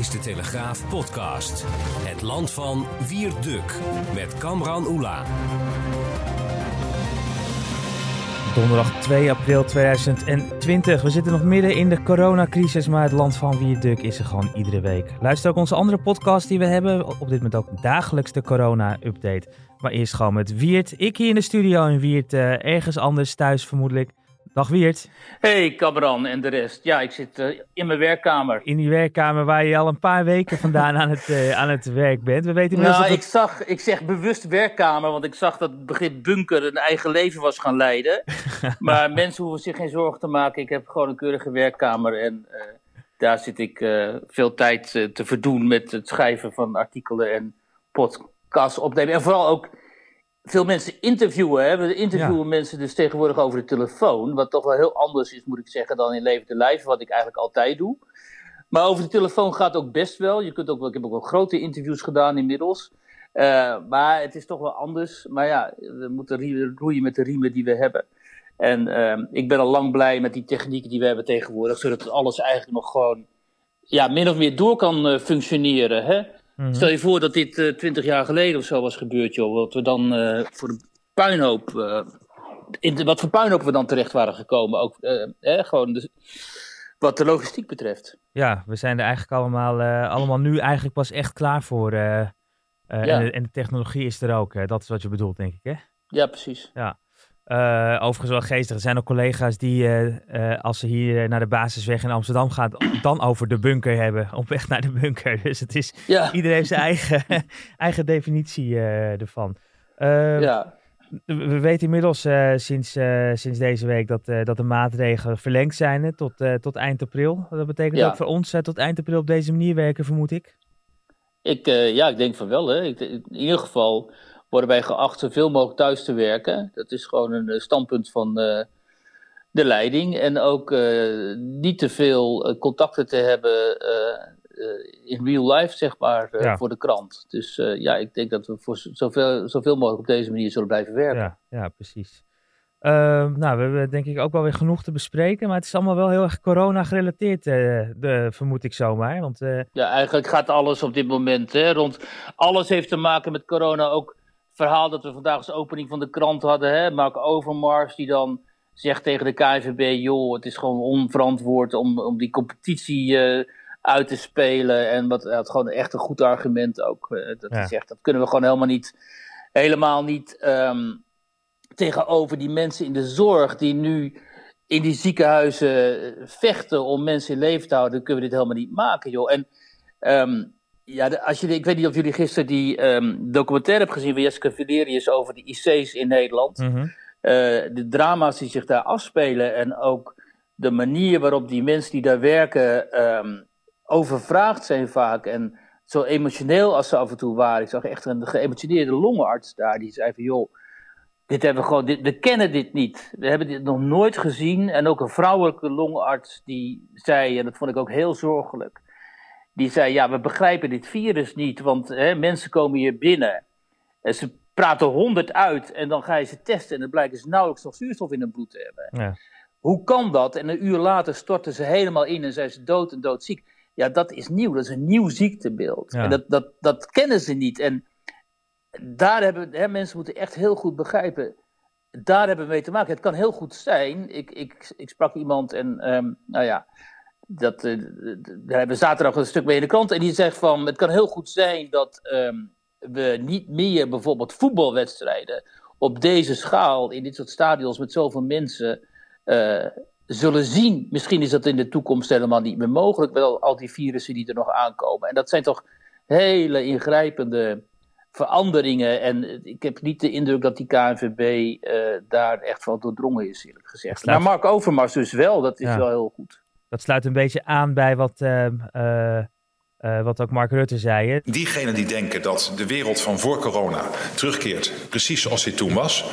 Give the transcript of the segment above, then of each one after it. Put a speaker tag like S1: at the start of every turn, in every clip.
S1: Is de Telegraaf podcast. Het land van Wierduk met Kamran Oela.
S2: Donderdag 2 april 2020. We zitten nog midden in de coronacrisis, maar het land van Wierduk is er gewoon iedere week. Luister ook onze andere podcast die we hebben. Op dit moment ook dagelijks de corona-update. Maar eerst gewoon met Wiert. Ik hier in de studio en Wiert uh, ergens anders thuis vermoedelijk. Dag Wiert.
S3: Hey Cabran en de rest. Ja, ik zit uh, in mijn werkkamer.
S2: In die werkkamer waar je al een paar weken vandaan aan, het, uh, aan het werk bent. We weten
S3: nou,
S2: dat
S3: ik, zag, ik zeg bewust werkkamer, want ik zag dat het begrip bunker een eigen leven was gaan leiden. maar mensen hoeven zich geen zorgen te maken. Ik heb gewoon een keurige werkkamer en uh, daar zit ik veel tijd te verdoen met het schrijven van artikelen en podcasts opnemen. En vooral ook veel mensen interviewen. Hè? We interviewen ja. mensen dus tegenwoordig over de telefoon. Wat toch wel heel anders is, moet ik zeggen, dan in levende lijf. Wat ik eigenlijk altijd doe. Maar over de telefoon gaat ook best wel. Je kunt ook ik heb ook wel grote interviews gedaan inmiddels. Uh, maar het is toch wel anders. Maar ja, we moeten roeien met de riemen die we hebben. En uh, ik ben al lang blij met die technieken die we hebben tegenwoordig. Zodat alles eigenlijk nog gewoon ja, min of meer door kan uh, functioneren. Hè? Stel je voor dat dit uh, twintig jaar geleden of zo was gebeurd, joh. Wat we dan uh, voor de puinhoop. Uh, in de, wat voor puinhoop we dan terecht waren gekomen. Ook hè, gewoon de, wat de logistiek betreft.
S2: Ja, we zijn er eigenlijk allemaal, allemaal nu eigenlijk pas echt klaar voor. Ja. En, de, en, de, technologie is er ook. dat is wat je bedoelt, denk ik, hè?
S3: Ja, precies.
S2: Ja. Uh, overigens wel geestig. Er zijn ook collega's die, uh, uh, als ze hier naar de basisweg in Amsterdam gaan, dan over de bunker hebben. Op weg naar de bunker. Dus het is, ja. iedereen heeft zijn eigen, eigen definitie ervan.
S3: ja.
S2: We weten inmiddels sinds, sinds deze week dat, dat de maatregelen verlengd zijn tot, tot eind april. Dat betekent ja. ook voor ons tot eind april op deze manier werken, vermoed ik.
S3: Ik, ja, ik denk van wel. Hè. Ik, in ieder geval worden wij geacht zoveel mogelijk thuis te werken. Dat is gewoon een standpunt van uh, de leiding. En ook uh, niet te veel contacten te hebben in real life, zeg maar, ja. voor de krant. Dus ja, ik denk dat we voor zoveel, zoveel mogelijk op deze manier zullen blijven werken.
S2: Ja, ja precies. Uh, nou, we hebben denk ik ook wel weer genoeg te bespreken, maar het is allemaal wel heel erg corona gerelateerd, uh, de, vermoed ik zomaar. Want, uh...
S3: Ja, eigenlijk gaat alles op dit moment hè, rond. Alles heeft te maken met corona, ook verhaal dat we vandaag als opening van de krant hadden. Hè? Mark Overmars die dan zegt tegen de KNVB... joh, het is gewoon onverantwoord om, om die competitie uh, uit te spelen. En wat, had gewoon echt een goed argument ook. Uh, dat ja. hij zegt, dat kunnen we gewoon helemaal niet... helemaal niet um, tegenover die mensen in de zorg... die nu in die ziekenhuizen vechten om mensen in leven te houden... kunnen we dit helemaal niet maken, joh. En... Um, ja, als je, ik weet niet of jullie gisteren die um, documentaire hebben gezien van Jessica Valerius over de IC's in Nederland.
S2: Mm -hmm.
S3: uh, de drama's die zich daar afspelen en ook de manier waarop die mensen die daar werken um, overvraagd zijn vaak. En zo emotioneel als ze af en toe waren. Ik zag echt een geëmotioneerde longenarts daar die zei van joh, dit hebben we gewoon, dit, we kennen dit niet. We hebben dit nog nooit gezien. En ook een vrouwelijke longarts die zei, en dat vond ik ook heel zorgelijk die zei, ja, we begrijpen dit virus niet, want hè, mensen komen hier binnen. En ze praten honderd uit en dan ga je ze testen en dan blijken ze nauwelijks nog zuurstof in hun bloed te hebben.
S2: Ja.
S3: Hoe kan dat? En een uur later storten ze helemaal in en zijn ze dood en doodziek. Ja, dat is nieuw. Dat is een nieuw ziektebeeld.
S2: Ja.
S3: En dat, dat, dat kennen ze niet. En daar hebben hè, mensen moeten echt heel goed begrijpen. Daar hebben we mee te maken. Het kan heel goed zijn. Ik, ik, ik sprak iemand en, um, nou ja, dat, uh, daar hebben we zaterdag een stuk mee in de krant. En die zegt van, het kan heel goed zijn dat um, we niet meer bijvoorbeeld voetbalwedstrijden op deze schaal, in dit soort stadions met zoveel mensen, uh, zullen zien. Misschien is dat in de toekomst helemaal niet meer mogelijk, wel al die virussen die er nog aankomen. En dat zijn toch hele ingrijpende veranderingen. En ik heb niet de indruk dat die KNVB daar echt van doordrongen is, eerlijk gezegd. Maar Mark Overmars dus wel, dat is wel heel goed.
S2: Dat sluit een beetje aan bij wat uh, wat ook Mark Rutte zei. Hè?
S4: Diegenen die denken dat de wereld van voor corona terugkeert precies zoals die toen was,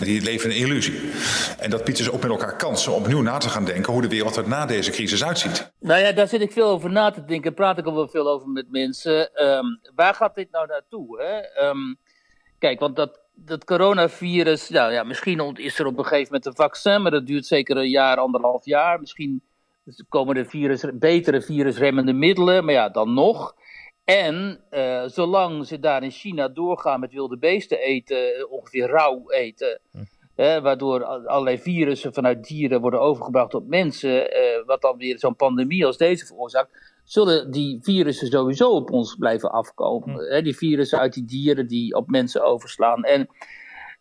S4: die leven een illusie. En dat biedt dus ook met elkaar kansen om opnieuw na te gaan denken hoe de wereld er na deze crisis uitziet.
S3: Nou ja, daar zit ik veel over na te denken. Praat ik al wel veel over met mensen. Um, waar gaat dit nou naartoe? Hè? Um, kijk, want dat, dat coronavirus, nou ja, misschien is er op een gegeven moment een vaccin, maar dat duurt zeker een jaar, anderhalf jaar. Misschien dus komen de virus, betere virusremmende middelen, maar ja, dan nog. En uh, zolang ze daar in China doorgaan met wilde beesten eten, ongeveer rauw eten, hm. waardoor allerlei virussen vanuit dieren worden overgebracht op mensen, uh, wat dan weer zo'n pandemie als deze veroorzaakt, zullen die virussen sowieso op ons blijven afkomen. Hm. die virussen uit die dieren die op mensen overslaan. En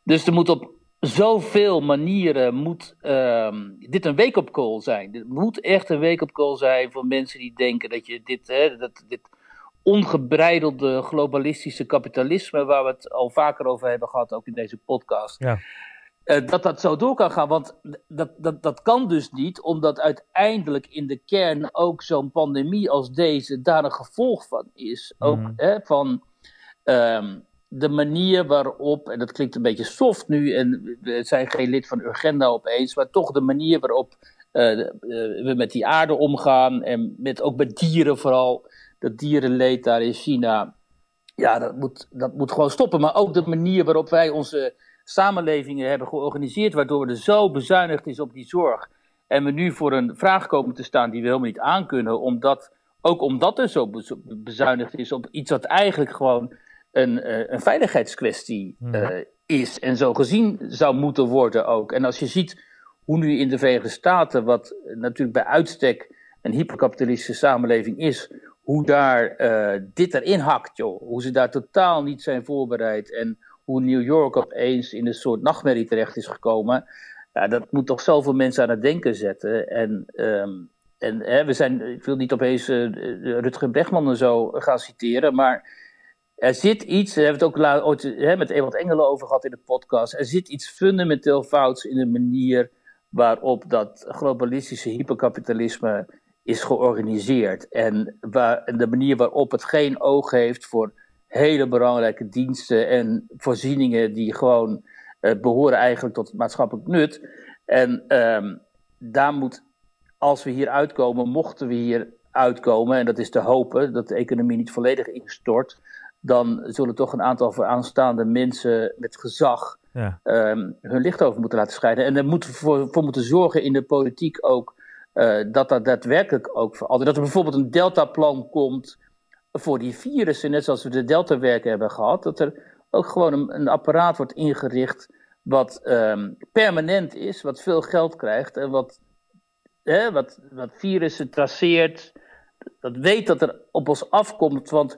S3: dus er moet op zoveel manieren moet uh, dit een wake-up call zijn. Dit moet echt een wake-up call zijn voor mensen die denken dat je dit, hè, dat, dit ongebreidelde globalistische kapitalisme, waar we het al vaker over hebben gehad, ook in deze podcast. Ja. Uh, dat dat zo door kan gaan. Want dat, dat, dat kan dus niet, omdat uiteindelijk in de kern ook zo'n pandemie als deze daar een gevolg van is. Ook mm. hè, van. Um, de manier waarop, en dat klinkt een beetje soft nu, en we zijn geen lid van Urgenda opeens, maar toch de manier waarop uh, we met die aarde omgaan en met, ook met dieren vooral, dat dierenleed daar in China, ja, dat moet, dat moet gewoon stoppen. Maar ook de manier waarop wij onze samenlevingen hebben georganiseerd, waardoor er zo bezuinigd is op die zorg. En we nu voor een vraag komen te staan die we helemaal niet aankunnen, omdat, ook omdat er zo bezuinigd is op iets wat eigenlijk gewoon een, uh, een veiligheidskwestie uh, is en zo gezien zou moeten worden ook. En als je ziet hoe nu in de Verenigde Staten, wat natuurlijk bij uitstek een hyperkapitalistische samenleving is, hoe daar uh, dit erin hakt, joh. Hoe ze daar totaal niet zijn voorbereid en hoe New York opeens in een soort nachtmerrie terecht is gekomen. Ja, dat moet toch zoveel mensen aan het denken zetten. En, um, en hè, we zijn, ik wil niet opeens Rutger Bregman en zo gaan citeren, maar er zit iets, we hebben het ook ooit hè, met Ewald Engelen over gehad in de podcast. Er zit iets fundamenteel fouts in de manier waarop dat globalistische hyperkapitalisme is georganiseerd. En, waar, de manier waarop het geen oog heeft voor hele belangrijke diensten en voorzieningen die gewoon uh, behoren eigenlijk tot maatschappelijk nut. En um, daar moet, als we hier uitkomen, mochten we hier uitkomen, en dat is te hopen dat de economie niet volledig instort, dan zullen toch een aantal vooraanstaande mensen met gezag ja. um, hun licht over moeten laten schijnen. En er moeten voor, voor moeten zorgen in de politiek ook uh, dat dat daadwerkelijk ook verandert. Dat er bijvoorbeeld een deltaplan komt voor die virussen, net zoals we de deltawerken hebben gehad. Dat er ook gewoon een, een apparaat wordt ingericht wat um, permanent is, wat veel geld krijgt en wat, hè, wat, wat virussen traceert. Dat weet dat er op ons afkomt, want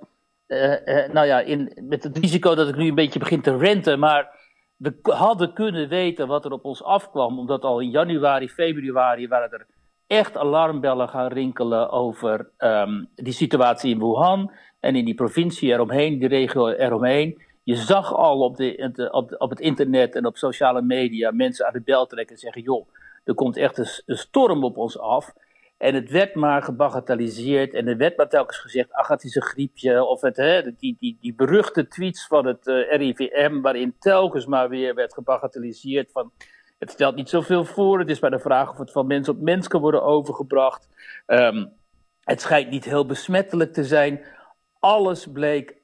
S3: nou ja, in, met het risico dat ik nu een beetje begin te renten, maar we hadden kunnen weten wat er op ons afkwam, omdat al in januari, februari waren er echt alarmbellen gaan rinkelen over um, die situatie in Wuhan en in die provincie eromheen, die regio eromheen. Je zag al op, de, op, op het internet en op sociale media mensen aan de bel trekken en zeggen: joh, er komt echt een, een storm op ons af. En het werd maar gebagatelliseerd en er werd maar telkens gezegd, ach het is een griepje. Of het, hè, die, die, die beruchte tweets van het eh, RIVM waarin telkens maar weer werd gebagatelliseerd van... Het stelt niet zoveel voor, het is maar de vraag of het van mens op mens kan worden overgebracht. Um, het schijnt niet heel besmettelijk te zijn. Alles bleek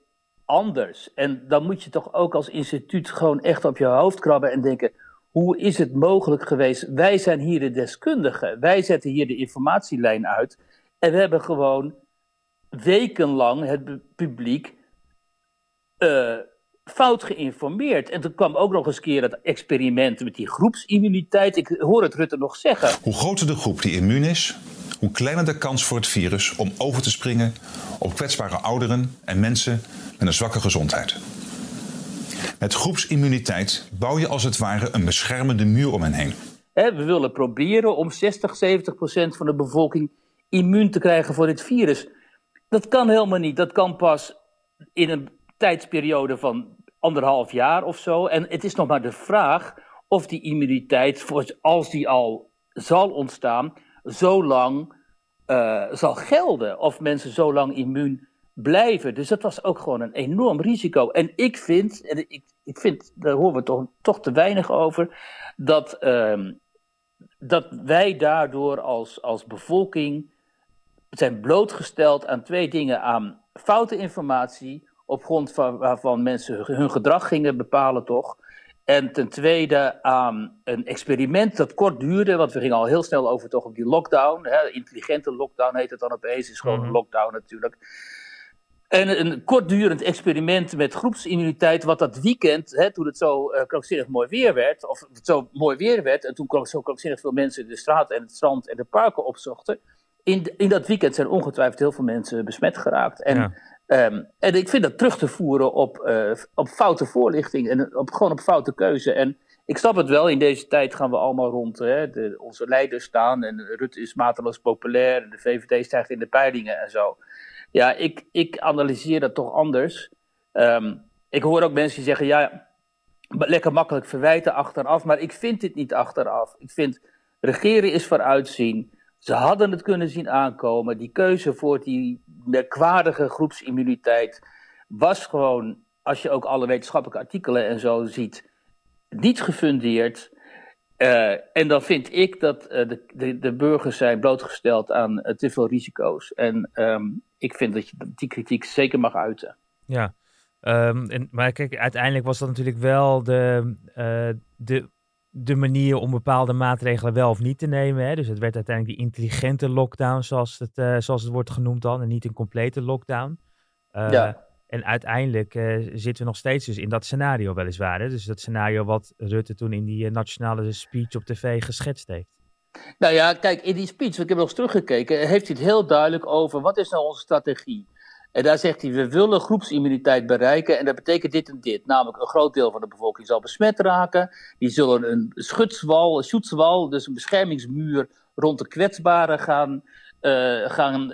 S3: anders. En dan moet je toch ook als instituut gewoon echt op je hoofd krabben en denken hoe is het mogelijk geweest? Wij zijn hier de deskundigen. Wij zetten hier de informatielijn uit. En we hebben gewoon wekenlang het publiek uh, fout geïnformeerd. En toen kwam ook nog eens keer het experiment met die groepsimmuniteit. Ik hoor het Rutte nog zeggen.
S4: Hoe groter de groep die immuun is, hoe kleiner de kans voor het virus om over te springen op kwetsbare ouderen en mensen met een zwakke gezondheid. Met groepsimmuniteit bouw je als het ware een beschermende muur om hen heen.
S3: We willen proberen om 60, 70 procent van de bevolking immuun te krijgen voor dit virus. Dat kan helemaal niet. Dat kan pas in een tijdsperiode van anderhalf jaar of zo. En het is nog maar de vraag of die immuniteit, als die al zal ontstaan, zo lang uh, zal gelden. Of mensen zo lang immuun blijven. Dus dat was ook gewoon een enorm risico. En ik vind, en ik, ik vind, daar horen we toch, toch te weinig over, dat, uh, dat wij daardoor als, als bevolking zijn blootgesteld aan twee dingen: aan foute informatie, op grond van waarvan mensen hun gedrag gingen bepalen, toch. En ten tweede aan een experiment dat kort duurde, want we gingen al heel snel over toch op die lockdown. Hè, intelligente lockdown heet het dan opeens, is gewoon een mhm. lockdown natuurlijk. En een kortdurend experiment met groepsimmuniteit, wat dat weekend, hè, toen het zo uh, krankzinnig mooi weer werd, of het zo mooi weer werd, en toen zo krankzinnig veel mensen de straat en het strand en de parken opzochten, in, in dat weekend zijn ongetwijfeld heel veel mensen besmet geraakt. En, ehm, en ik vind dat terug te voeren op, uh, op foute voorlichting en op, gewoon op foute keuze. En ik snap het wel, in deze tijd gaan we allemaal rond hè, de, onze leiders staan en Rutte is mateloos populair en de VVD stijgt in de peilingen en zo. Ja, ik, ik analyseer dat toch anders. Um, ik hoor ook mensen die zeggen, ja, lekker makkelijk verwijten achteraf, maar ik vind dit niet achteraf. Ik vind, regeren is vooruitzien. Ze hadden het kunnen zien aankomen. Die keuze voor die merkwaardige groepsimmuniteit was gewoon, als je ook alle wetenschappelijke artikelen en zo ziet, niet gefundeerd. Uh, en dan vind ik dat uh, de, de, de, burgers zijn blootgesteld aan uh, te veel risico's. En um, ik vind dat je die kritiek zeker mag uiten.
S2: Ja, um, en, maar kijk, uiteindelijk was dat natuurlijk wel de, de, de manier om bepaalde maatregelen wel of niet te nemen. Hè? Dus het werd uiteindelijk die intelligente lockdown, zoals het, zoals het wordt genoemd dan, en niet een complete lockdown. ja. En uiteindelijk uh, zitten we nog steeds dus in dat scenario weliswaar. Hè? Dus dat scenario wat Rutte toen in die uh, nationale speech op tv geschetst heeft.
S3: Nou ja, kijk, in die speech, ik heb nog eens teruggekeken, heeft hij het heel duidelijk over wat is nou onze strategie. En daar zegt hij, we willen groepsimmuniteit bereiken en dat betekent dit en dit. Namelijk een groot deel van de bevolking zal besmet raken. Die zullen een schutswal, een schutswal, dus een beschermingsmuur rond de kwetsbaren gaan, uh, gaan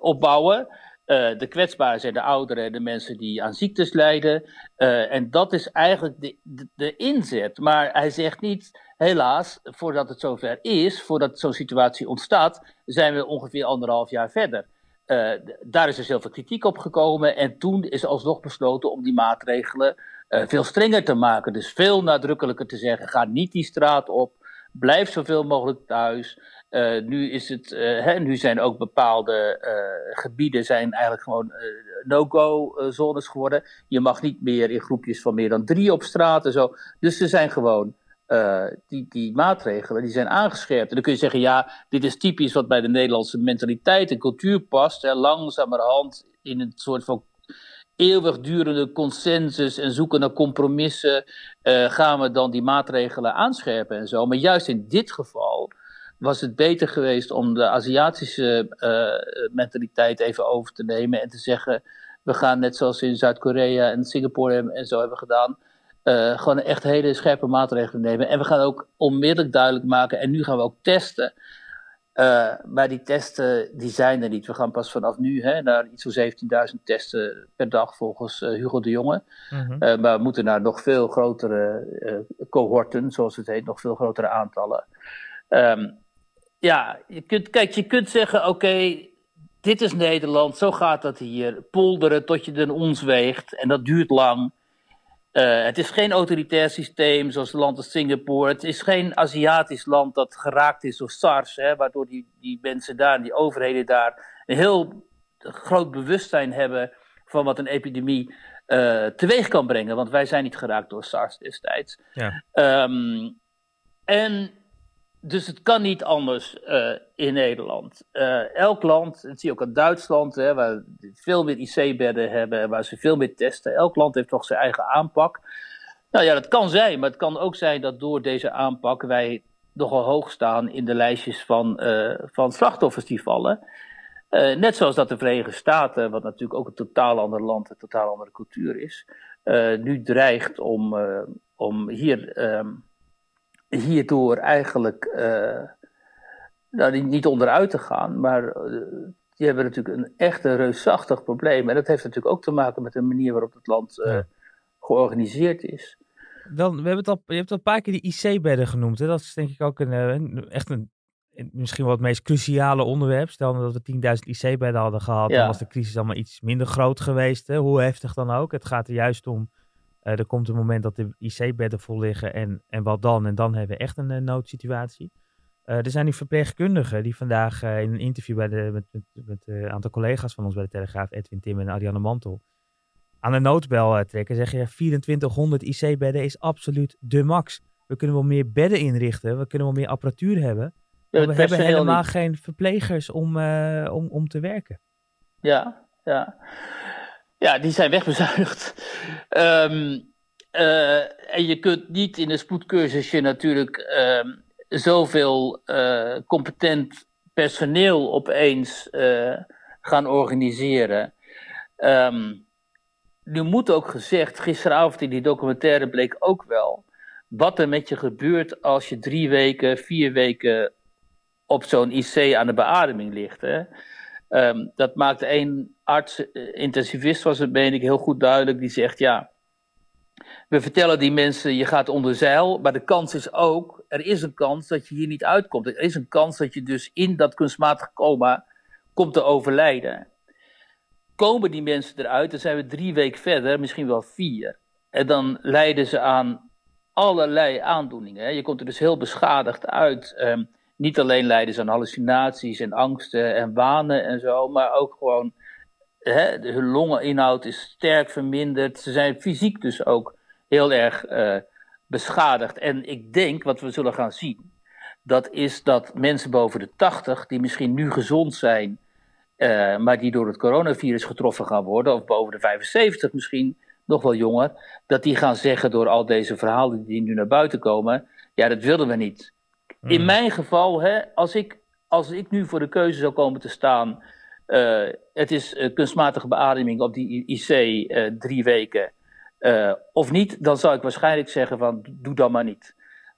S3: opbouwen. Uh, de kwetsbaren zijn de ouderen en de mensen die aan ziektes lijden. Uh, en dat is eigenlijk de, de, inzet. Maar hij zegt niet, helaas, voordat het zover is, voordat zo'n situatie ontstaat, zijn we ongeveer anderhalf jaar verder. Uh, daar is dus heel veel kritiek op gekomen. En toen is alsnog besloten om die maatregelen veel strenger te maken. Dus veel nadrukkelijker te zeggen: ga niet die straat op. Blijf zoveel mogelijk thuis. Uh, nu, is het, uh, hè, nu zijn ook bepaalde uh, gebieden zijn eigenlijk gewoon no-go zones geworden. Je mag niet meer in groepjes van meer dan drie op straat en zo. Dus er zijn gewoon die, die maatregelen die zijn aangescherpt. En dan kun je zeggen, ja, dit is typisch wat bij de Nederlandse mentaliteit en cultuur past. Hè, langzamerhand in een soort van eeuwigdurende consensus en zoeken naar compromissen gaan we dan die maatregelen aanscherpen en zo. Maar juist in dit geval was het beter geweest om de Aziatische uh, mentaliteit even over te nemen en te zeggen: we gaan net zoals in Zuid-Korea en Singapore en zo hebben gedaan, uh, gewoon echt hele scherpe maatregelen nemen. En we gaan ook onmiddellijk duidelijk maken, en nu gaan we ook testen. Uh, maar die testen die zijn er niet. We gaan pas vanaf nu hè, naar iets van 17.000 testen per dag volgens Hugo de Jonge. Mm -hmm. maar we moeten naar nog veel grotere cohorten, zoals het heet, nog veel grotere aantallen. Um, ja, je kunt, kijk, je kunt zeggen: oké, dit is Nederland, zo gaat dat hier. Polderen tot je den ons weegt en dat duurt lang. Uh, het is geen autoritair systeem zoals een land als Singapore. Het is geen Aziatisch land dat geraakt is door SARS, hè, waardoor die, die mensen daar, die overheden daar, een heel groot bewustzijn hebben van wat een epidemie uh, teweeg kan brengen. Want wij zijn niet geraakt door SARS destijds. Ja. Um, en dus het kan niet anders uh, in Nederland. Uh, elk land, dat zie je ook aan Duitsland, hè, waar veel meer IC-bedden hebben en waar ze veel meer testen. Elk land heeft toch zijn eigen aanpak. Nou ja, dat kan zijn, maar het kan ook zijn dat door deze aanpak wij nogal hoog staan in de lijstjes van, uh, van slachtoffers die vallen. net zoals dat de Verenigde Staten, wat natuurlijk ook een totaal ander land, een totaal andere cultuur is, nu dreigt om, om hier. Ehm, hierdoor eigenlijk uh, nou, niet onderuit te gaan, maar uh, die hebben natuurlijk een echt een reusachtig probleem. En dat heeft natuurlijk ook te maken met de manier waarop het land ja. georganiseerd is.
S2: Dan, we hebben het al, je hebt al een paar keer die IC-bedden genoemd. Hè? Dat is denk ik ook een, echt een misschien wel het meest cruciale onderwerp. Stel dat we 10.000 IC-bedden hadden gehad, dan was de crisis allemaal iets minder groot geweest. Hè? Hoe heftig dan ook. Het gaat er juist om, uh, er komt een moment dat de IC-bedden vol liggen en, en wat dan? En dan hebben we echt een uh, noodsituatie. Uh, er zijn nu verpleegkundigen die vandaag in een interview bij de, met, met, met een aantal collega's van ons bij de Telegraaf, Edwin Tim en Ariane Mantel, aan de noodbel trekken. Zeggen ja, 2400 IC-bedden is absoluut de max. We kunnen wel meer bedden inrichten, we kunnen wel meer apparatuur hebben. We, we hebben helemaal geen verplegers om, om, om te werken.
S3: Ja, ja. Ja, die zijn wegbezuinigd. Um, uh, en je kunt niet in een spoedcursusje natuurlijk uh, zoveel uh, competent personeel opeens gaan organiseren. Um, nu moet ook gezegd, gisteravond in die documentaire bleek ook wel wat er met je gebeurt als je drie weken, vier weken op zo'n IC aan de beademing ligt. Hè. Um, dat maakt één arts, eh, intensivist was het, meen ik, heel goed duidelijk. Die zegt, ja, we vertellen die mensen, je gaat onder zeil. Maar de kans is ook, er is een kans dat je hier niet uitkomt. Er is een kans dat je dus in dat kunstmatige coma komt te overlijden. Komen die mensen eruit, dan zijn we drie weken verder, misschien wel vier. En dan lijden ze aan allerlei aandoeningen. Je komt er dus heel beschadigd uit. Um, niet alleen ze aan hallucinaties en angsten en wanen en zo, maar ook gewoon hè, hun longeninhoud is sterk verminderd. Ze zijn fysiek dus ook heel erg uh, beschadigd. En ik denk wat we zullen gaan zien, dat is dat mensen boven de 80, die misschien nu gezond zijn, uh, maar die door het coronavirus getroffen gaan worden, of boven de 75 misschien, nog wel jonger, dat die gaan zeggen door al deze verhalen die nu naar buiten komen, ja, dat wilden we niet. In hmm. mijn geval, hè, als, ik, als ik nu voor de keuze zou komen te staan, uh, het is uh, kunstmatige beademing op die IC uh, eh, drie weken, of niet, dan zou ik waarschijnlijk zeggen van doe dan maar niet.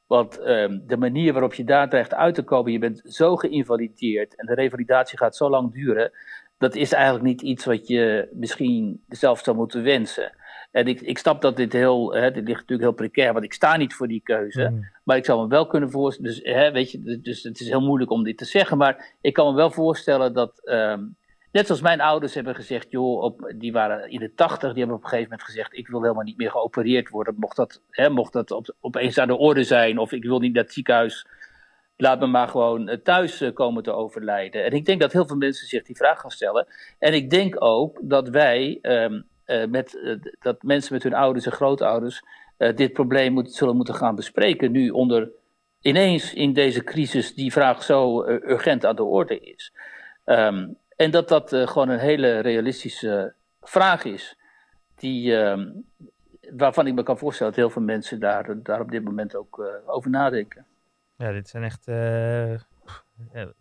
S3: Want ehm, de manier waarop je daar dreigt uit te komen, je bent zo geïnvalideerd en de revalidatie gaat zo lang duren, dat is eigenlijk niet iets wat je misschien zelf zou moeten wensen. En ik, ik snap dat dit heel, hè, dit ligt natuurlijk heel precair, want ik sta niet voor die keuze. Mm. Maar ik zou me wel kunnen voorstellen, dus, hè, weet je, dus het is heel moeilijk om dit te zeggen, maar ik kan me wel voorstellen dat, um, net zoals mijn ouders hebben gezegd, joh, op, die waren in de tachtig, die hebben op een gegeven moment gezegd, ik wil helemaal niet meer geopereerd worden, mocht dat, hè, mocht dat op, opeens aan de orde zijn, of ik wil niet naar het ziekenhuis, laat me maar gewoon eh, thuis eh, komen te overlijden. En ik denk dat heel veel mensen zich die vraag gaan stellen. En ik denk ook dat wij, um, uh, met, uh, dat mensen met hun ouders en grootouders uh, dit probleem zullen moeten gaan bespreken. Nu onder ineens in deze crisis die vraag zo urgent aan de orde is. Um, en dat dat gewoon een hele realistische vraag is. Die, um, waarvan ik me kan voorstellen dat heel veel mensen daar, daar op dit moment ook over nadenken.
S2: Ja, dit zijn echt,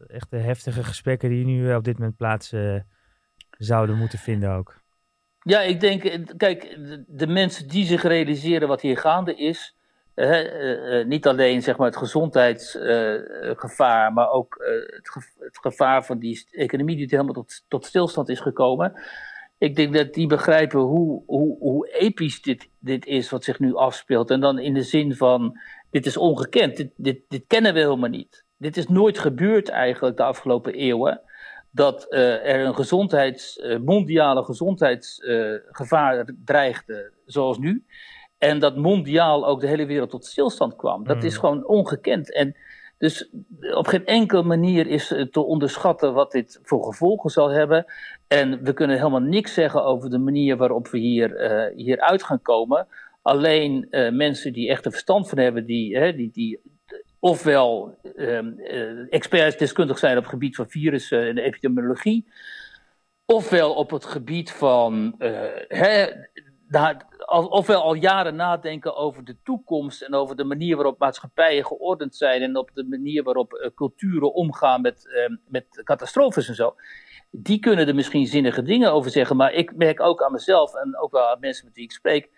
S2: echt heftige gesprekken die nu op dit moment plaats zouden moeten vinden ook.
S3: Ja, ik denk, eh, kijk, de, mensen die zich realiseren wat hier gaande is, uh, uh, niet alleen zeg maar, het gezondheidsgevaar, maar ook het, gevaar van die economie die helemaal tot, tot stilstand is gekomen. Ik denk dat die begrijpen hoe, hoe, hoe episch dit, dit is wat zich nu afspeelt. En dan in de zin van, dit is ongekend, dit, dit, dit kennen we helemaal niet. Dit is nooit gebeurd eigenlijk de afgelopen eeuwen dat uh, er een gezondheids, uh, mondiale gezondheidsgevaar uh, dreigde, zoals nu. En dat mondiaal ook de hele wereld tot stilstand kwam. Dat is hmm. gewoon ongekend. En dus op geen enkele manier is te onderschatten wat dit voor gevolgen zal hebben. En we kunnen helemaal niks zeggen over de manier waarop we hier, hier uit gaan komen. Alleen mensen die echt er verstand van hebben, die, die, die ofwel um, uh, experts deskundig zijn op het gebied van virussen en epidemiologie, ofwel op het gebied van, hè, ofwel al jaren nadenken over de toekomst en over de manier waarop maatschappijen geordend zijn en op de manier waarop uh, culturen omgaan met, met catastrofes en zo. Die kunnen er misschien zinnige dingen over zeggen, maar ik merk ook aan mezelf en ook wel aan mensen met wie ik spreek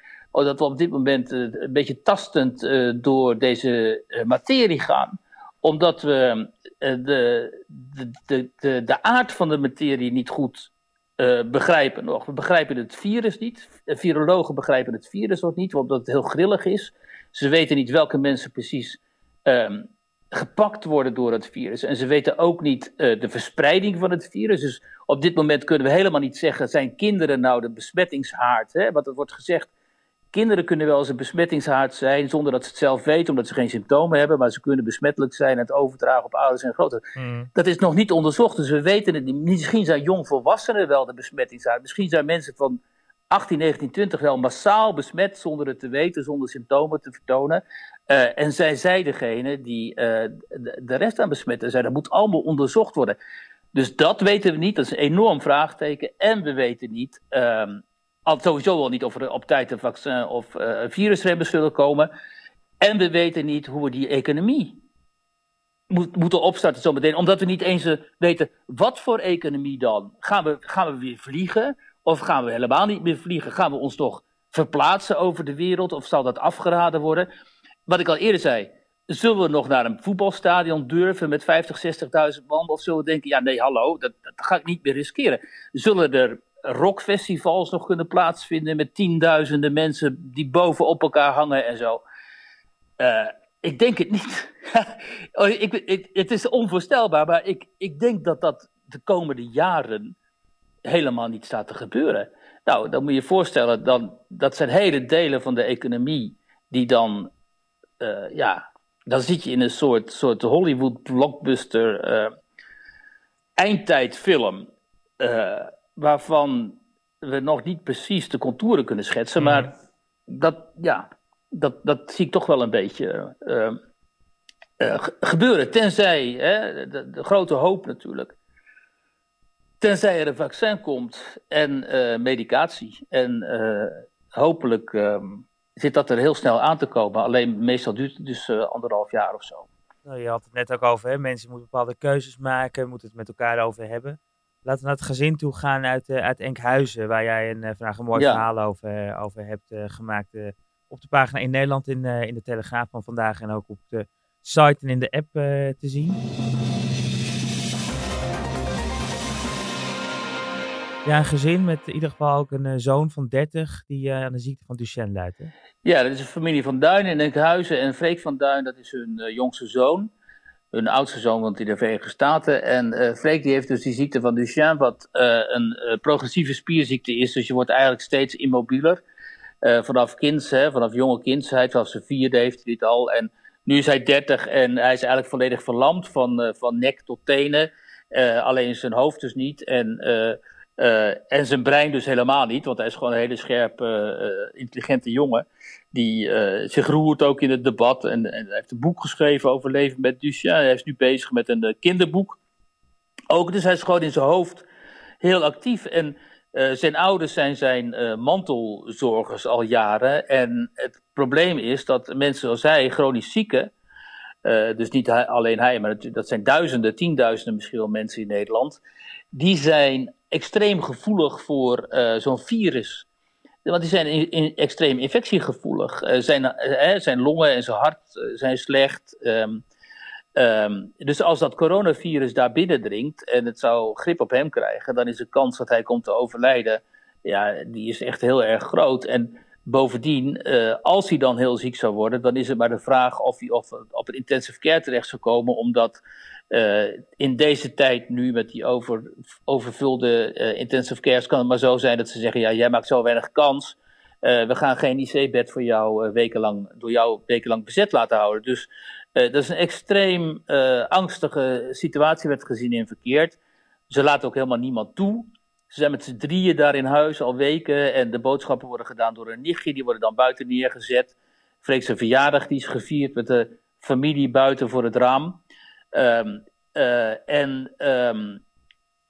S3: dat we op dit moment uh, een beetje tastend uh, door deze uh, materie gaan. omdat we de, de, de, de, aard van de materie niet goed begrijpen nog. We begrijpen het virus niet. Virologen begrijpen het virus nog niet, omdat het heel grillig is. Ze weten niet welke mensen precies ehm, gepakt worden door het virus. En ze weten ook niet de verspreiding van het virus. Dus op dit moment kunnen we helemaal niet zeggen: zijn kinderen nou de besmettingshaard? Hè? Want er wordt gezegd: kinderen kunnen wel eens een besmettingshaard zijn zonder dat ze het zelf weten, omdat ze geen symptomen hebben, maar ze kunnen besmettelijk zijn en het overdragen op ouders en groter. Hmm. Dat is nog niet onderzocht, dus we weten het niet. Misschien zijn jongvolwassenen wel de besmettingshaard. Misschien zijn mensen van 18, 19, 20 wel massaal besmet zonder het te weten, zonder symptomen te vertonen. Uh, en zijn zij degene die uh, de, de, rest aan besmetten zijn. Dat moet allemaal onderzocht worden. Dus dat weten we niet. Dat is een enorm vraagteken. En we weten niet, um, al, sowieso al niet of er op tijd een vaccin of uh, zullen komen. En we weten niet hoe we die economie moet, moeten opstarten zometeen. Omdat we niet eens weten, wat voor economie dan? Gaan we, gaan we weer vliegen? Of gaan we helemaal niet meer vliegen? Gaan we ons toch verplaatsen over de wereld? Of zal dat afgeraden worden? Wat ik al eerder zei, zullen we nog naar een voetbalstadion durven met 50, 60.000 man? Of zullen we denken, ja nee, hallo, dat, dat ga ik niet meer riskeren. Zullen er rockfestivals nog kunnen plaatsvinden met tienduizenden mensen die bovenop elkaar hangen en zo? Uh, ik denk het niet. Oh, ik, het is onvoorstelbaar, maar ik, ik denk dat dat de komende jaren helemaal niet staat te gebeuren. Nou, dan moet je je voorstellen, dan, dat zijn hele delen van de economie die dan, uh, ja, dan zit je in een soort, soort Hollywood blockbuster uh, eindtijdfilm, waarvan we nog niet precies de contouren kunnen schetsen, mhm. maar dat, ja, dat, dat zie ik toch wel een beetje gebeuren. Tenzij, hè, de, de grote hoop natuurlijk, Tenzij er een vaccin komt en uh, medicatie. En hopelijk um, zit dat er heel snel aan te komen. Alleen meestal duurt het dus anderhalf jaar of zo.
S2: Nou, je had het net ook over, hè? mensen moeten bepaalde keuzes maken, moeten het met elkaar over hebben. Laten we naar het gezin toe gaan uit, uit Enkhuizen, waar jij een, vandaag een mooi ja. verhaal over, over hebt gemaakt. op de pagina in Nederland, in, in de Telegraaf van vandaag en ook op de site en in de app te zien. Ja, een gezin met in ieder geval ook een uh, zoon van 30 die uh, aan de ziekte van Duchenne lijdt. Hè?
S3: Ja, dat is een familie van Duin in Enkhuizen. En Freek van Duin, dat is hun uh, jongste zoon. Hun oudste zoon woont in de Verenigde Staten. En Freek die heeft dus die ziekte van Duchenne, wat een progressieve spierziekte is. Dus je wordt eigenlijk steeds immobieler. vanaf kinds, hè, vanaf jonge kindsheid, vanaf zijn vierde heeft hij dit al. En nu is hij 30 en hij is eigenlijk volledig verlamd van, van nek tot tenen. alleen zijn hoofd dus niet. En uh, en zijn brein dus helemaal niet, want hij is gewoon een hele scherpe, uh, intelligente jongen. Die uh, zich roert ook in het debat. En, en, heeft een boek geschreven over leven met Duchamp. Hij is nu bezig met een kinderboek. Ook, dus hij is gewoon in zijn hoofd heel actief. En zijn ouders zijn zijn mantelzorgers al jaren. En het probleem is dat mensen zoals hij, chronisch zieken. dus niet alleen hij, maar dat zijn duizenden, tienduizenden misschien wel mensen in Nederland. Die zijn extreem gevoelig voor zo'n virus. Want die zijn in, in extreem infectiegevoelig. Uh, zijn, uh, zijn longen en zijn hart zijn slecht. Um, um, dus als dat coronavirus daar binnendringt en het zou grip op hem krijgen, dan is de kans dat hij komt te overlijden, ja, die is echt heel erg groot. En bovendien, als hij dan heel ziek zou worden, dan is het maar de vraag of hij op het intensive care terecht zou komen, omdat uh, in deze tijd nu met die over, overvulde uh, intensive cares kan het maar zo zijn dat ze zeggen, ja, jij maakt zo weinig kans. Uh, we gaan geen IC-bed voor jou wekenlang, door jou wekenlang bezet laten houden. Dus dat is een extreem angstige situatie, werd gezien in verkeerd. Ze laten ook helemaal niemand toe. Ze zijn met z'n drieën daar in huis al weken en de boodschappen worden gedaan door een nichtje. Die worden dan buiten neergezet. Freek zijn verjaardag die is gevierd met de familie buiten voor het raam. Um, uh, en um,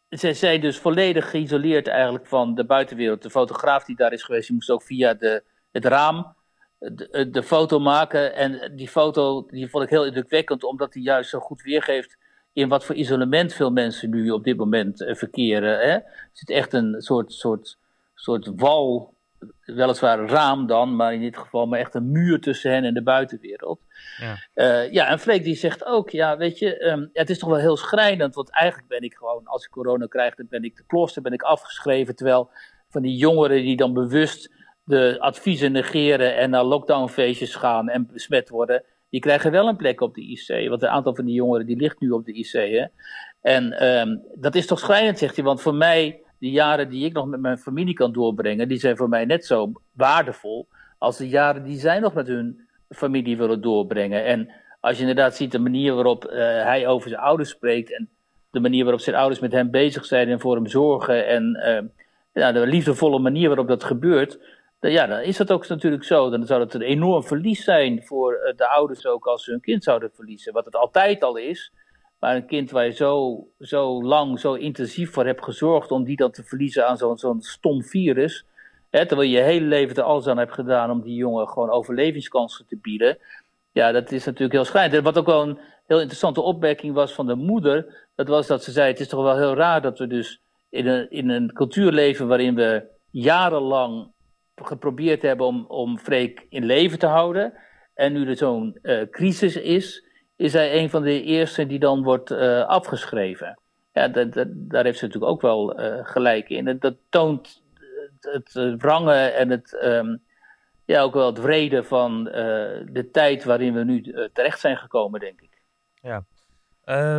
S3: zij zijn dus volledig geïsoleerd eigenlijk van de buitenwereld. De fotograaf die daar is geweest, die moest ook via de, het raam de, de, foto maken. En die foto die vond ik heel indrukwekkend, omdat die juist zo goed weergeeft in wat voor isolement veel mensen nu op dit moment verkeren. Hè? Er zit echt een soort, soort, soort wal weliswaar raam dan, maar in dit geval maar echt een muur tussen hen en de buitenwereld. Ja, uh, ja en Freek die zegt ook, ja weet je, ehm, het is toch wel heel schrijnend, want eigenlijk ben ik gewoon, als ik corona krijg, dan ben ik de klooster, ben ik afgeschreven, terwijl van die jongeren die dan bewust de adviezen negeren en naar lockdownfeestjes gaan en besmet worden, die krijgen wel een plek op de IC. Want een aantal van die jongeren die ligt nu op de IC. Hè? En um, dat is toch schrijnend, zegt hij. Want voor mij, de jaren die ik nog met mijn familie kan doorbrengen, die zijn voor mij net zo waardevol als de jaren die zij nog met hun familie willen doorbrengen. En als je inderdaad ziet de manier waarop uh, hij over zijn ouders spreekt en de manier waarop zijn ouders met hem bezig zijn en voor hem zorgen en uh, ja, de liefdevolle manier waarop dat gebeurt, ja, dan is dat ook natuurlijk zo. Dan zou het een enorm verlies zijn voor eh, de ouders ook als ze hun kind zouden verliezen. Wat het altijd al is. Maar een kind waar je zo, zo lang, zo intensief voor hebt gezorgd om die dan te verliezen aan zo'n zo'n stom virus. Hè, terwijl je je hele leven er alles aan hebt gedaan om die jongen gewoon overlevingskansen te bieden. Ja, dat is natuurlijk heel schrijnend. En wat ook wel een heel interessante opmerking was van de moeder, dat was dat ze zei: Het is toch wel heel raar dat we dus in een, in een cultuur leven waarin we jarenlang geprobeerd hebben om, om Freek in leven te houden. En nu er zo'n uh, crisis is, is hij een van de eerste die dan wordt uh, afgeschreven. Ja, dat, dat, daar heeft ze natuurlijk ook wel uh, gelijk in. Dat toont het, het wrangen en het, um, ja, ook wel het vrede van de tijd waarin we nu terecht zijn gekomen, denk ik.
S2: Ja.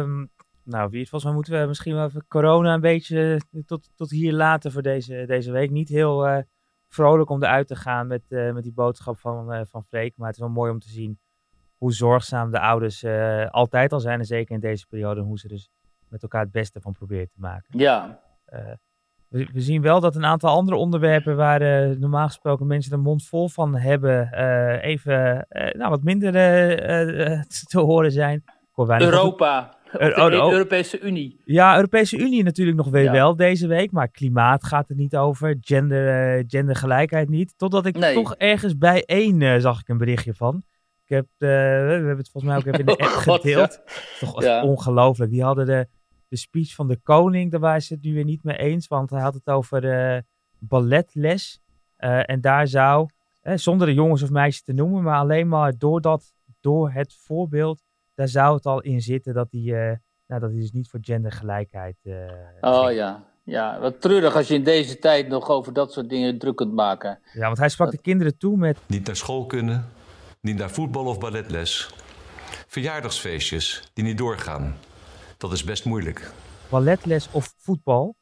S2: Um, nou, wie het volgens mij moeten we misschien wel even corona een beetje tot, tot hier laten voor deze, deze week. Niet heel vrolijk om eruit te gaan met, met die boodschap van, uh, van Freek. Maar het is wel mooi om te zien hoe zorgzaam de ouders uh, altijd al zijn. En zeker in deze periode. hoe ze dus met elkaar het beste van proberen te maken.
S3: Ja.
S2: We, we, zien wel dat een aantal andere onderwerpen waar normaal gesproken mensen de mond vol van hebben. even nou, wat minder te horen zijn.
S3: Europa. De oh, Europese Unie.
S2: Ja, Europese Unie natuurlijk nog weer ja. wel deze week. Maar klimaat gaat er niet over. Gender, gendergelijkheid niet. Totdat ik nee. toch ergens bij één zag ik een berichtje van. Ik heb, uh, we hebben het volgens mij ook even in de app oh, gedeeld. Ja. Toch ja. ongelooflijk. Die hadden de, de speech van de koning. Daar waren ze het nu weer niet mee eens. Want hij had het over balletles. en daar zou, zonder de jongens of meisjes te noemen. Maar alleen maar door, dat, door het voorbeeld daar zou het al in zitten dat hij, uh, nou, dat hij dus niet voor gendergelijkheid. Uh,
S3: oh ja. ja, wat treurig als je in deze tijd nog over dat soort dingen druk kunt maken.
S2: Ja, want hij sprak dat... de kinderen toe met.
S5: Niet naar school kunnen, niet naar voetbal of balletles. Verjaardagsfeestjes die niet doorgaan. Dat is best moeilijk.
S2: Balletles of voetbal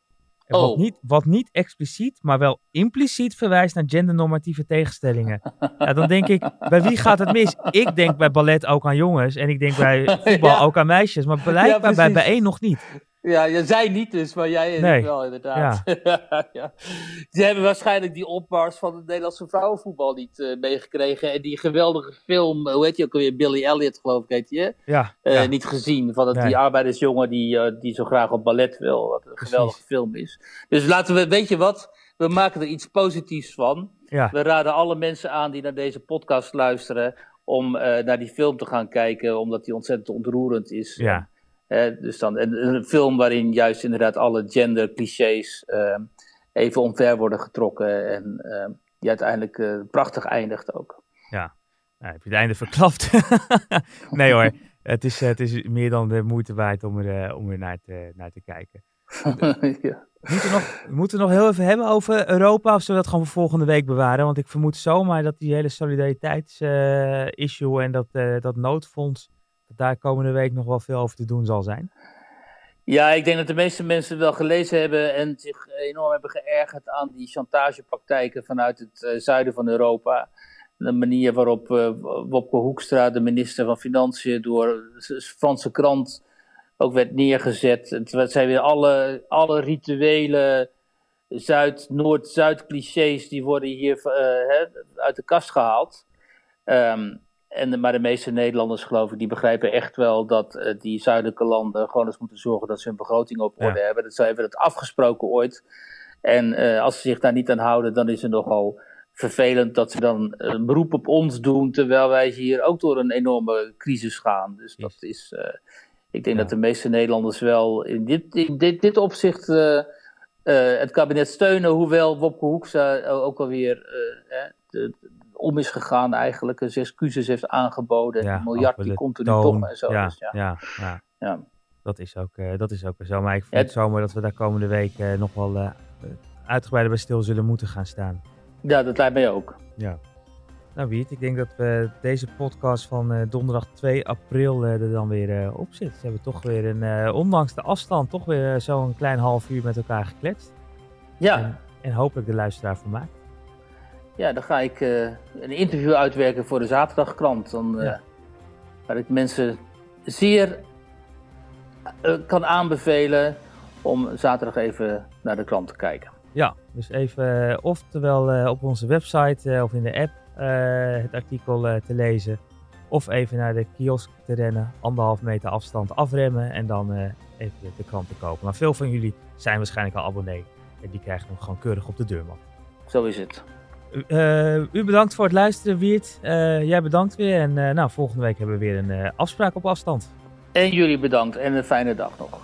S2: Oh. Wat, niet, wat niet expliciet, maar wel impliciet verwijst naar gendernormatieve tegenstellingen. ja, dan denk ik, bij wie gaat het mis? Ik denk bij ballet ook aan jongens en ik denk bij voetbal ja. ook aan meisjes, maar blijkbaar ja, bij, bij één nog niet.
S3: Ja, je zei niet dus, maar jij nee. wel inderdaad. Ja. ja. Ze hebben waarschijnlijk die opmars van het Nederlandse vrouwenvoetbal niet uh, meegekregen. En die geweldige film, hoe heet je ook alweer, Billy Elliot geloof ik heet je?
S2: Ja,
S3: uh, ja. Niet gezien, van nee. die arbeidersjongen die, uh, die zo graag op ballet wil. Wat een geweldige film is. Dus laten we, weet je wat, we maken er iets positiefs van.
S2: Ja.
S3: We raden alle mensen aan die naar deze podcast luisteren om naar die film te gaan kijken, omdat die ontzettend ontroerend is.
S2: Ja.
S3: Uh, dus dan een, een, film waarin juist inderdaad alle gender clichés uh, even omver worden getrokken en uh, die uiteindelijk eh, prachtig eindigt ook.
S2: Ja, nou, heb je het einde verklapt? nee hoor, het is, het is meer dan de moeite waard om er, om er naar, te, naar te kijken. ja. Moeten we, nog, we moeten nog heel even hebben over Europa of zullen we dat gewoon voor volgende week bewaren? Want ik vermoed zomaar dat die hele solidariteitsissue en dat, dat noodfonds daar komende week nog wel veel over te doen zal zijn?
S3: Ja, ik denk dat de meeste mensen wel gelezen hebben en zich enorm hebben geërgerd aan die chantagepraktijken vanuit het uh, zuiden van Europa. De manier waarop uh, Wopke Hoekstra, de minister van Financiën, door Franse krant ook werd neergezet. Het zijn weer alle, alle rituele Zuid, Noord-Zuid clichés die worden hier uh, uit de kast gehaald. Um, en, maar de meeste Nederlanders, geloof ik, die begrijpen echt wel dat uh, die zuidelijke landen gewoon eens moeten zorgen dat ze hun begroting op orde ja. hebben. Dat ze hebben het afgesproken ooit. En uh, als ze zich daar niet aan houden, dan is het nogal vervelend dat ze dan een beroep op ons doen, terwijl wij hier ook door een enorme crisis gaan. Dus dat is, uh, ik denk ja. dat de meeste Nederlanders wel in dit, in dit, dit opzicht het kabinet steunen, hoewel Wopke Hoekstra ook alweer uh, om is gegaan eigenlijk, zijn excuses heeft aangeboden. Ja, een miljard die komt er nu toch en zo.
S2: Ja,
S3: dus
S2: ja. Ja, ja. ja. Dat, is ook, uh, dat is ook zo. Maar ik vind het zomaar dat we daar komende week uh, nog wel uh, uitgebreider bij stil zullen moeten gaan staan.
S3: Ja, dat lijkt mij ook.
S2: Ja. Nou Wiet, ik denk dat we deze podcast van donderdag 2 april er dan weer op zitten. Ze hebben toch weer, een, ondanks de afstand, toch weer zo'n klein half uur met elkaar gekletst.
S3: Ja.
S2: En, en hopelijk de luisteraar vermaakt.
S3: Ja, dan ga ik uh, een interview uitwerken voor de zaterdagkrant. Dan, uh, ja. Waar ik mensen zeer uh, kan aanbevelen om zaterdag even naar de krant te kijken.
S2: Ja, dus even oftewel op onze website of in de app het artikel te lezen. Of even naar de kiosk te rennen, anderhalf meter afstand afremmen en dan even de krant te kopen. Maar veel van jullie zijn waarschijnlijk al abonnee en die krijgen hem gewoon keurig op de deurmat.
S3: Zo is het.
S2: Uh, u bedankt voor het luisteren, Wiert. Uh, jij bedankt weer. En uh, nou, volgende week hebben we weer een afspraak op afstand.
S3: En jullie bedankt en een fijne dag nog.